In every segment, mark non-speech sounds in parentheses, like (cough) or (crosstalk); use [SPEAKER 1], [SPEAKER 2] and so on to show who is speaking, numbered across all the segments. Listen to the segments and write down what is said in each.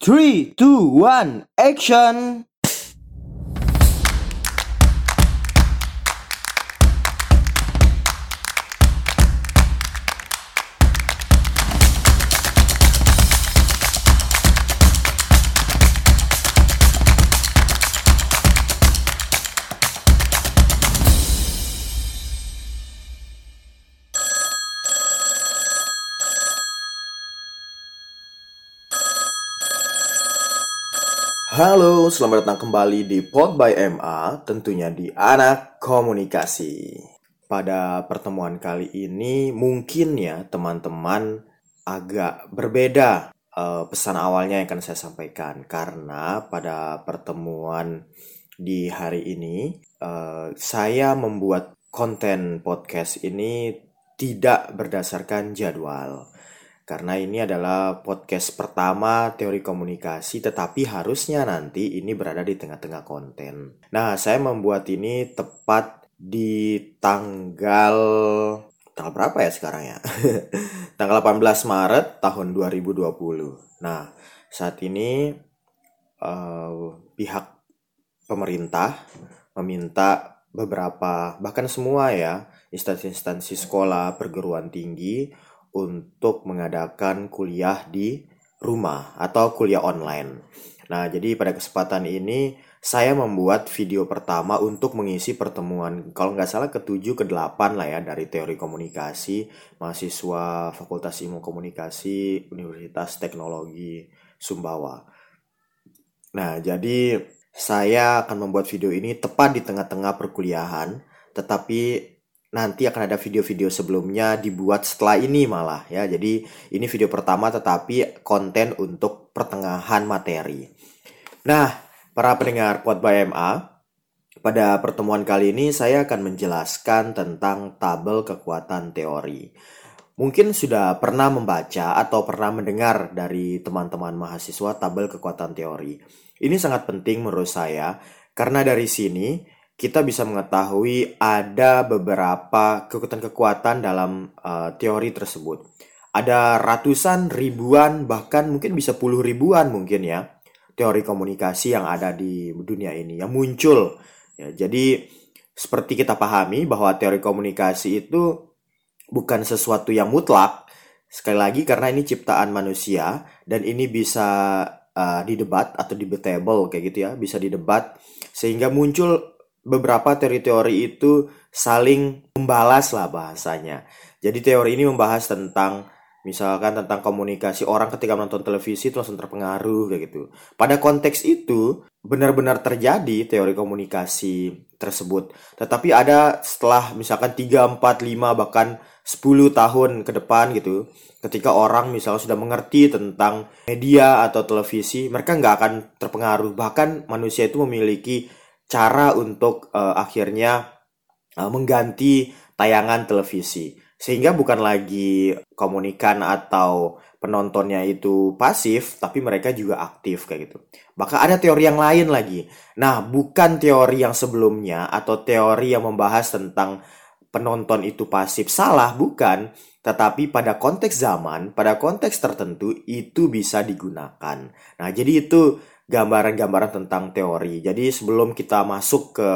[SPEAKER 1] Three, two, one, action! Halo, selamat datang kembali di Pod by MA, tentunya di Anak Komunikasi. Pada pertemuan kali ini mungkin ya teman-teman agak berbeda uh, pesan awalnya yang akan saya sampaikan karena pada pertemuan di hari ini uh, saya membuat konten podcast ini tidak berdasarkan jadwal karena ini adalah podcast pertama teori komunikasi, tetapi harusnya nanti ini berada di tengah-tengah konten. Nah, saya membuat ini tepat di tanggal tanggal berapa ya sekarang ya? (laughs) tanggal 18 Maret tahun 2020. Nah, saat ini uh, pihak pemerintah meminta beberapa bahkan semua ya instansi-instansi sekolah perguruan tinggi untuk mengadakan kuliah di rumah atau kuliah online. Nah, jadi pada kesempatan ini saya membuat video pertama untuk mengisi pertemuan kalau nggak salah ke-7 ke-8 lah ya dari teori komunikasi mahasiswa Fakultas Ilmu Komunikasi Universitas Teknologi Sumbawa. Nah, jadi saya akan membuat video ini tepat di tengah-tengah perkuliahan tetapi nanti akan ada video-video sebelumnya dibuat setelah ini malah ya. Jadi ini video pertama tetapi konten untuk pertengahan materi. Nah, para pendengar by MA, pada pertemuan kali ini saya akan menjelaskan tentang tabel kekuatan teori. Mungkin sudah pernah membaca atau pernah mendengar dari teman-teman mahasiswa tabel kekuatan teori. Ini sangat penting menurut saya karena dari sini kita bisa mengetahui ada beberapa kekuatan-kekuatan dalam uh, teori tersebut. Ada ratusan, ribuan, bahkan mungkin bisa puluh ribuan mungkin ya teori komunikasi yang ada di dunia ini yang muncul. Ya, jadi seperti kita pahami bahwa teori komunikasi itu bukan sesuatu yang mutlak. Sekali lagi karena ini ciptaan manusia dan ini bisa uh, didebat atau debatable kayak gitu ya, bisa didebat sehingga muncul beberapa teori-teori itu saling membalas lah bahasanya. Jadi teori ini membahas tentang misalkan tentang komunikasi orang ketika menonton televisi itu langsung terpengaruh kayak gitu. Pada konteks itu benar-benar terjadi teori komunikasi tersebut. Tetapi ada setelah misalkan 3, 4, 5 bahkan 10 tahun ke depan gitu, ketika orang misalnya sudah mengerti tentang media atau televisi, mereka nggak akan terpengaruh. Bahkan manusia itu memiliki cara untuk uh, akhirnya uh, mengganti tayangan televisi sehingga bukan lagi komunikan atau penontonnya itu pasif tapi mereka juga aktif kayak gitu. Maka ada teori yang lain lagi. Nah, bukan teori yang sebelumnya atau teori yang membahas tentang penonton itu pasif salah bukan, tetapi pada konteks zaman, pada konteks tertentu itu bisa digunakan. Nah, jadi itu gambaran-gambaran tentang teori. Jadi sebelum kita masuk ke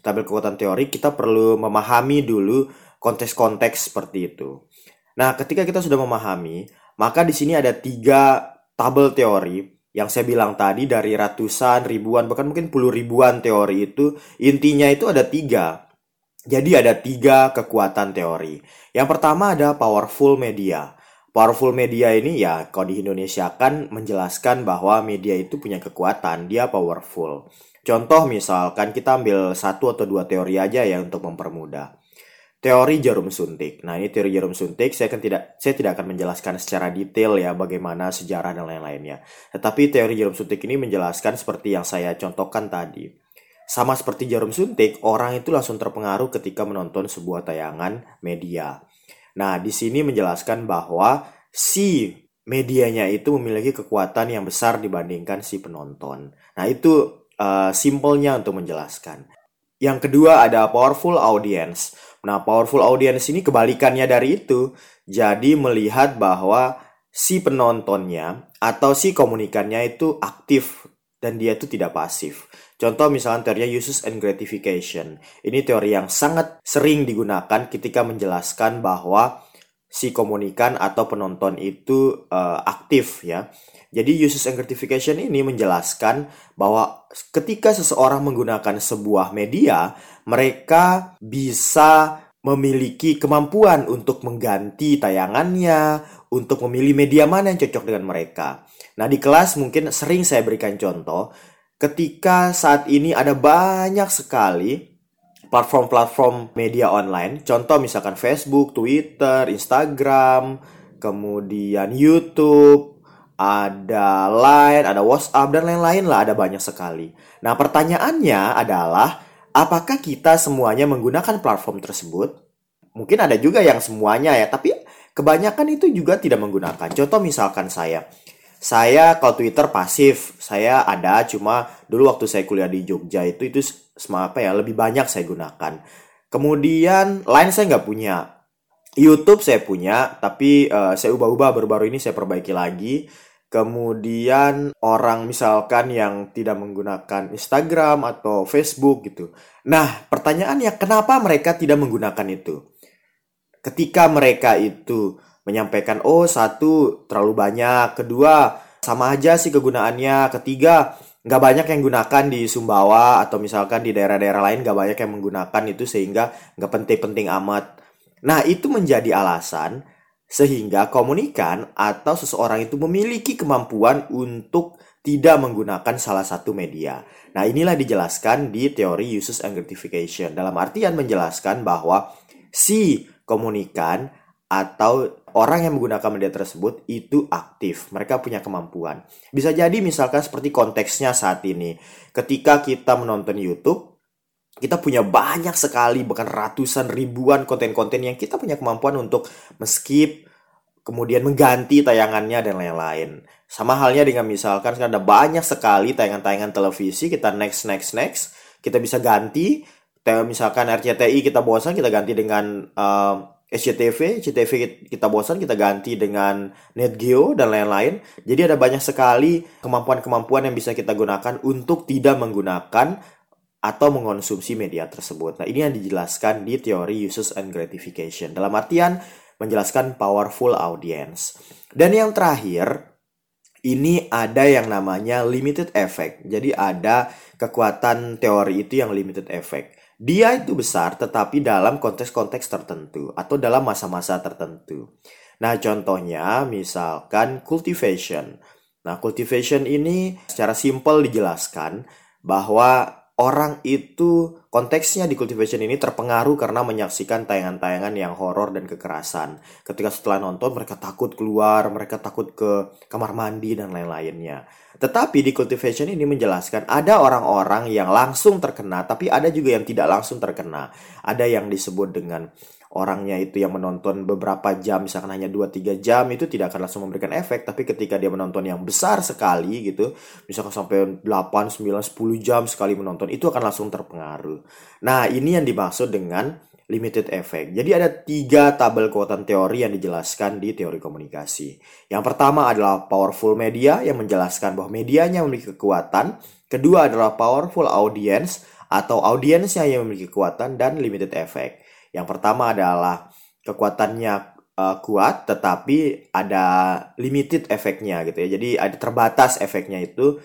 [SPEAKER 1] tabel kekuatan teori, kita perlu memahami dulu konteks-konteks seperti itu. Nah, ketika kita sudah memahami, maka di sini ada tiga tabel teori yang saya bilang tadi dari ratusan, ribuan, bahkan mungkin puluh ribuan teori itu, intinya itu ada tiga. Jadi ada tiga kekuatan teori. Yang pertama ada powerful media. Powerful media ini ya kalau di Indonesia kan menjelaskan bahwa media itu punya kekuatan, dia powerful. Contoh misalkan kita ambil satu atau dua teori aja ya untuk mempermudah. Teori jarum suntik. Nah, ini teori jarum suntik saya akan tidak saya tidak akan menjelaskan secara detail ya bagaimana sejarah dan lain-lainnya. Tetapi teori jarum suntik ini menjelaskan seperti yang saya contohkan tadi. Sama seperti jarum suntik, orang itu langsung terpengaruh ketika menonton sebuah tayangan media. Nah, di sini menjelaskan bahwa si medianya itu memiliki kekuatan yang besar dibandingkan si penonton. Nah, itu uh, simpelnya untuk menjelaskan. Yang kedua ada powerful audience. Nah, powerful audience ini kebalikannya dari itu. Jadi melihat bahwa si penontonnya atau si komunikannya itu aktif dan dia itu tidak pasif. Contoh misalnya teorinya uses and gratification. Ini teori yang sangat sering digunakan ketika menjelaskan bahwa si komunikan atau penonton itu uh, aktif ya. Jadi uses and gratification ini menjelaskan bahwa ketika seseorang menggunakan sebuah media, mereka bisa memiliki kemampuan untuk mengganti tayangannya, untuk memilih media mana yang cocok dengan mereka. Nah, di kelas mungkin sering saya berikan contoh ketika saat ini ada banyak sekali platform-platform media online, contoh misalkan Facebook, Twitter, Instagram, kemudian YouTube, ada Line, ada WhatsApp, dan lain-lain lah, ada banyak sekali. Nah, pertanyaannya adalah, apakah kita semuanya menggunakan platform tersebut? Mungkin ada juga yang semuanya ya, tapi kebanyakan itu juga tidak menggunakan. Contoh misalkan saya, saya kalau Twitter pasif, saya ada cuma dulu waktu saya kuliah di Jogja itu itu apa ya lebih banyak saya gunakan. Kemudian Line saya nggak punya, YouTube saya punya, tapi uh, saya ubah-ubah baru-baru ini saya perbaiki lagi. Kemudian orang misalkan yang tidak menggunakan Instagram atau Facebook gitu. Nah, pertanyaannya kenapa mereka tidak menggunakan itu? Ketika mereka itu menyampaikan, oh satu terlalu banyak, kedua sama aja sih kegunaannya, ketiga nggak banyak yang gunakan di Sumbawa atau misalkan di daerah-daerah lain nggak banyak yang menggunakan itu sehingga nggak penting-penting amat. Nah itu menjadi alasan sehingga komunikan atau seseorang itu memiliki kemampuan untuk tidak menggunakan salah satu media. Nah, inilah dijelaskan di teori uses and gratification. Dalam artian menjelaskan bahwa si komunikan atau orang yang menggunakan media tersebut itu aktif. Mereka punya kemampuan. Bisa jadi misalkan seperti konteksnya saat ini. Ketika kita menonton YouTube, kita punya banyak sekali bahkan ratusan ribuan konten-konten yang kita punya kemampuan untuk meskip kemudian mengganti tayangannya dan lain-lain. Sama halnya dengan misalkan ada banyak sekali tayangan-tayangan televisi kita next next next kita bisa ganti misalkan RCTI kita bosan kita ganti dengan uh, SCTV, CTV kita bosan kita ganti dengan NetGeo dan lain-lain. Jadi ada banyak sekali kemampuan-kemampuan yang bisa kita gunakan untuk tidak menggunakan atau mengonsumsi media tersebut. Nah, ini yang dijelaskan di teori uses and gratification. Dalam artian menjelaskan powerful audience. Dan yang terakhir, ini ada yang namanya limited effect. Jadi ada kekuatan teori itu yang limited effect. Dia itu besar tetapi dalam konteks-konteks tertentu atau dalam masa-masa tertentu. Nah, contohnya misalkan cultivation. Nah, cultivation ini secara simpel dijelaskan bahwa orang itu konteksnya di cultivation ini terpengaruh karena menyaksikan tayangan-tayangan yang horor dan kekerasan. Ketika setelah nonton mereka takut keluar, mereka takut ke kamar mandi dan lain-lainnya. Tetapi di cultivation ini menjelaskan ada orang-orang yang langsung terkena, tapi ada juga yang tidak langsung terkena. Ada yang disebut dengan orangnya itu yang menonton beberapa jam misalkan hanya 2-3 jam itu tidak akan langsung memberikan efek tapi ketika dia menonton yang besar sekali gitu misalkan sampai 8, 9, 10 jam sekali menonton itu akan langsung terpengaruh nah ini yang dimaksud dengan limited effect. Jadi ada tiga tabel kekuatan teori yang dijelaskan di teori komunikasi. Yang pertama adalah powerful media yang menjelaskan bahwa medianya memiliki kekuatan. Kedua adalah powerful audience atau audiensnya yang memiliki kekuatan dan limited effect. Yang pertama adalah kekuatannya uh, kuat tetapi ada limited efeknya gitu ya. Jadi ada terbatas efeknya itu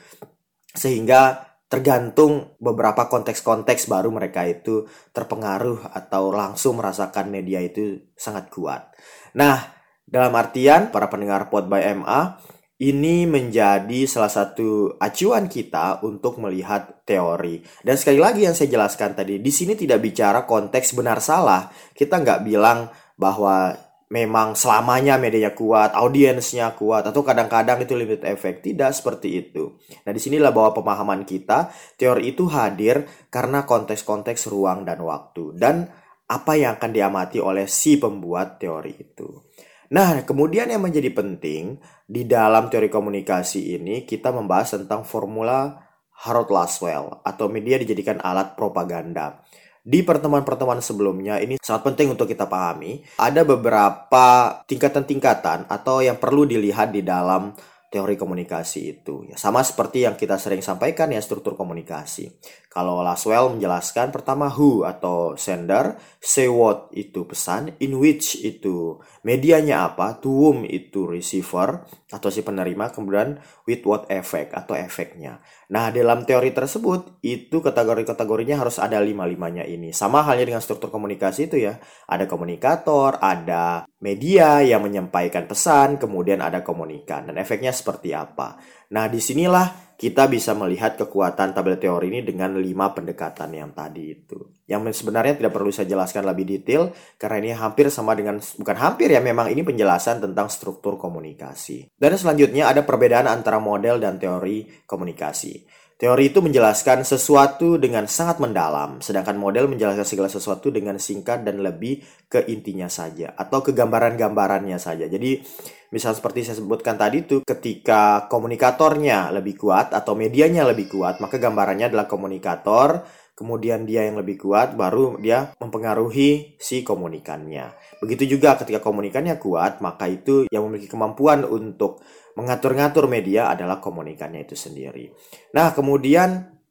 [SPEAKER 1] sehingga tergantung beberapa konteks-konteks baru mereka itu terpengaruh atau langsung merasakan media itu sangat kuat. Nah, dalam artian para pendengar Pod by MA ini menjadi salah satu acuan kita untuk melihat teori. Dan sekali lagi yang saya jelaskan tadi, di sini tidak bicara konteks benar salah. Kita nggak bilang bahwa memang selamanya medianya kuat, audiensnya kuat, atau kadang-kadang itu limit efek. Tidak seperti itu. Nah, di sinilah bahwa pemahaman kita, teori itu hadir karena konteks-konteks ruang dan waktu. Dan apa yang akan diamati oleh si pembuat teori itu. Nah, kemudian yang menjadi penting di dalam teori komunikasi ini kita membahas tentang formula Harold Laswell atau media dijadikan alat propaganda. di pertemuan-pertemuan sebelumnya ini sangat penting untuk kita pahami. Ada beberapa tingkatan-tingkatan atau yang perlu dilihat di dalam teori komunikasi itu. Ya, sama seperti yang kita sering sampaikan ya struktur komunikasi. Kalau Laswell menjelaskan pertama who atau sender, say what itu pesan, in which itu medianya apa, to whom itu receiver atau si penerima, kemudian with what effect atau efeknya. Nah, dalam teori tersebut itu kategori-kategorinya harus ada lima-limanya ini. Sama halnya dengan struktur komunikasi itu ya. Ada komunikator, ada media yang menyampaikan pesan, kemudian ada komunikan dan efeknya seperti apa. Nah, di sinilah kita bisa melihat kekuatan tabel teori ini dengan lima pendekatan yang tadi itu. Yang sebenarnya tidak perlu saya jelaskan lebih detail, karena ini hampir sama dengan, bukan hampir ya, memang ini penjelasan tentang struktur komunikasi. Dan selanjutnya ada perbedaan antara model dan teori komunikasi. Teori itu menjelaskan sesuatu dengan sangat mendalam, sedangkan model menjelaskan segala sesuatu dengan singkat dan lebih ke intinya saja atau ke gambaran-gambarannya saja. Jadi, misal seperti saya sebutkan tadi itu ketika komunikatornya lebih kuat atau medianya lebih kuat, maka gambarannya adalah komunikator, kemudian dia yang lebih kuat baru dia mempengaruhi si komunikannya. Begitu juga ketika komunikannya kuat, maka itu yang memiliki kemampuan untuk mengatur-ngatur media adalah komunikannya itu sendiri. Nah, kemudian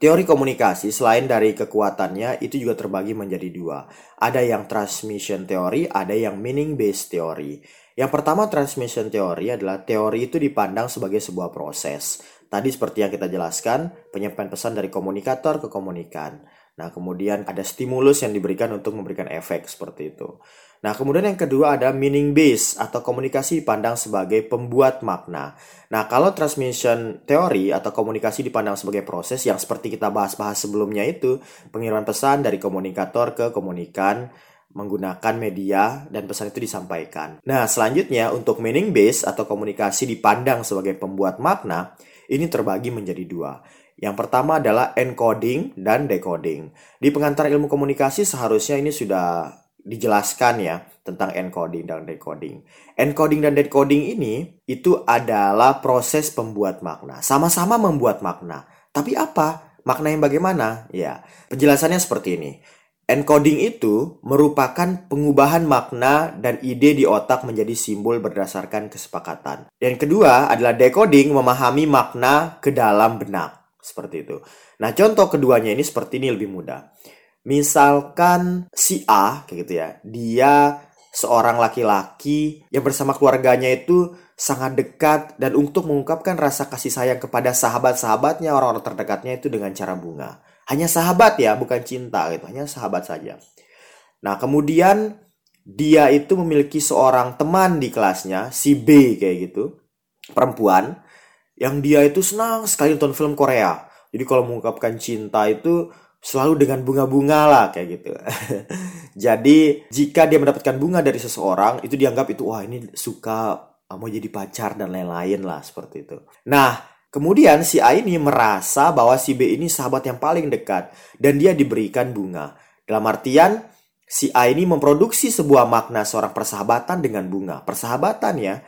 [SPEAKER 1] teori komunikasi selain dari kekuatannya itu juga terbagi menjadi dua. Ada yang transmission teori, ada yang meaning based teori. Yang pertama transmission teori adalah teori itu dipandang sebagai sebuah proses. Tadi seperti yang kita jelaskan, penyampaian pesan dari komunikator ke komunikan. Nah, kemudian ada stimulus yang diberikan untuk memberikan efek seperti itu. Nah, kemudian yang kedua ada meaning base atau komunikasi dipandang sebagai pembuat makna. Nah, kalau transmission teori atau komunikasi dipandang sebagai proses yang seperti kita bahas-bahas sebelumnya itu, pengiriman pesan dari komunikator ke komunikan menggunakan media dan pesan itu disampaikan. Nah, selanjutnya untuk meaning base atau komunikasi dipandang sebagai pembuat makna, ini terbagi menjadi dua. Yang pertama adalah encoding dan decoding. Di pengantar ilmu komunikasi seharusnya ini sudah dijelaskan ya tentang encoding dan decoding. Encoding dan decoding ini itu adalah proses pembuat makna. Sama-sama membuat makna. Tapi apa? Makna yang bagaimana? Ya, penjelasannya seperti ini. Encoding itu merupakan pengubahan makna dan ide di otak menjadi simbol berdasarkan kesepakatan. Yang kedua adalah decoding memahami makna ke dalam benak. Seperti itu. Nah, contoh keduanya ini seperti ini lebih mudah. Misalkan si A kayak gitu ya, dia seorang laki-laki yang bersama keluarganya itu sangat dekat dan untuk mengungkapkan rasa kasih sayang kepada sahabat-sahabatnya, orang-orang terdekatnya itu dengan cara bunga. Hanya sahabat ya, bukan cinta gitu, hanya sahabat saja. Nah, kemudian dia itu memiliki seorang teman di kelasnya, si B kayak gitu, perempuan, yang dia itu senang sekali nonton film Korea. Jadi kalau mengungkapkan cinta itu selalu dengan bunga-bunga lah kayak gitu. (laughs) jadi jika dia mendapatkan bunga dari seseorang itu dianggap itu wah ini suka mau jadi pacar dan lain-lain lah seperti itu. Nah kemudian si A ini merasa bahwa si B ini sahabat yang paling dekat dan dia diberikan bunga. Dalam artian si A ini memproduksi sebuah makna seorang persahabatan dengan bunga. Persahabatan ya.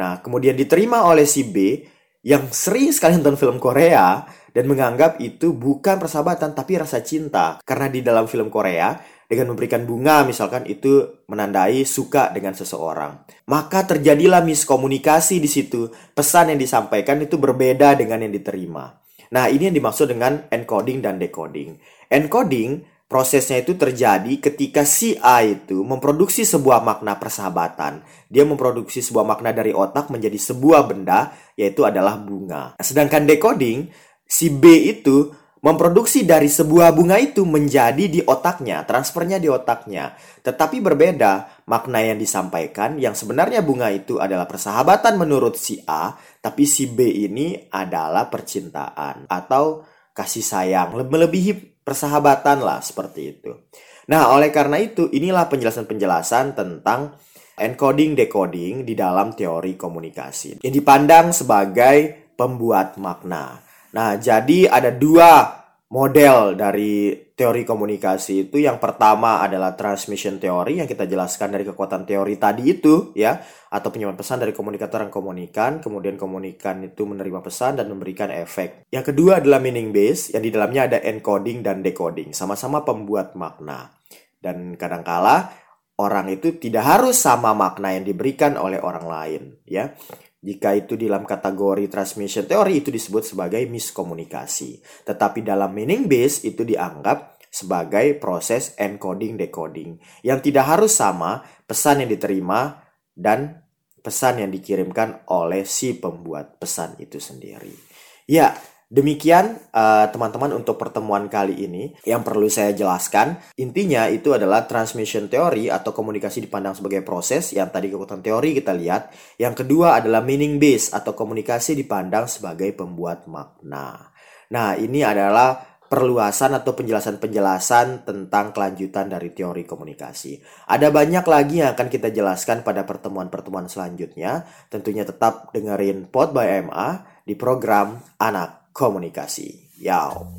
[SPEAKER 1] Nah kemudian diterima oleh si B yang sering sekali nonton film Korea dan menganggap itu bukan persahabatan tapi rasa cinta. Karena di dalam film Korea, dengan memberikan bunga misalkan itu menandai suka dengan seseorang. Maka terjadilah miskomunikasi di situ. Pesan yang disampaikan itu berbeda dengan yang diterima. Nah, ini yang dimaksud dengan encoding dan decoding. Encoding prosesnya itu terjadi ketika si A itu memproduksi sebuah makna persahabatan. Dia memproduksi sebuah makna dari otak menjadi sebuah benda, yaitu adalah bunga. Sedangkan decoding si B itu memproduksi dari sebuah bunga itu menjadi di otaknya, transfernya di otaknya. Tetapi berbeda makna yang disampaikan yang sebenarnya bunga itu adalah persahabatan menurut si A, tapi si B ini adalah percintaan atau kasih sayang, melebihi persahabatan lah seperti itu. Nah, oleh karena itu inilah penjelasan-penjelasan tentang encoding decoding di dalam teori komunikasi yang dipandang sebagai pembuat makna. Nah, jadi ada dua model dari teori komunikasi itu. Yang pertama adalah transmission teori yang kita jelaskan dari kekuatan teori tadi itu ya atau penyampaian pesan dari komunikator yang komunikan kemudian komunikan itu menerima pesan dan memberikan efek. Yang kedua adalah meaning base yang di dalamnya ada encoding dan decoding sama-sama pembuat makna. Dan kadangkala orang itu tidak harus sama makna yang diberikan oleh orang lain ya jika itu dalam kategori transmission teori itu disebut sebagai miskomunikasi. Tetapi dalam meaning base itu dianggap sebagai proses encoding decoding yang tidak harus sama pesan yang diterima dan pesan yang dikirimkan oleh si pembuat pesan itu sendiri. Ya, Demikian eh, teman-teman uh, untuk pertemuan kali ini yang perlu saya jelaskan. Intinya itu adalah transmission teori atau komunikasi dipandang sebagai proses yang tadi kekuatan teori kita lihat. Yang kedua adalah meaning base atau komunikasi dipandang sebagai pembuat makna. Nah, ini adalah perluasan atau penjelasan-penjelasan tentang kelanjutan dari teori komunikasi. Ada banyak lagi yang akan kita jelaskan pada pertemuan-pertemuan selanjutnya. Tentunya tetap dengerin Pod by MA di program Anak komunikasi. Yao.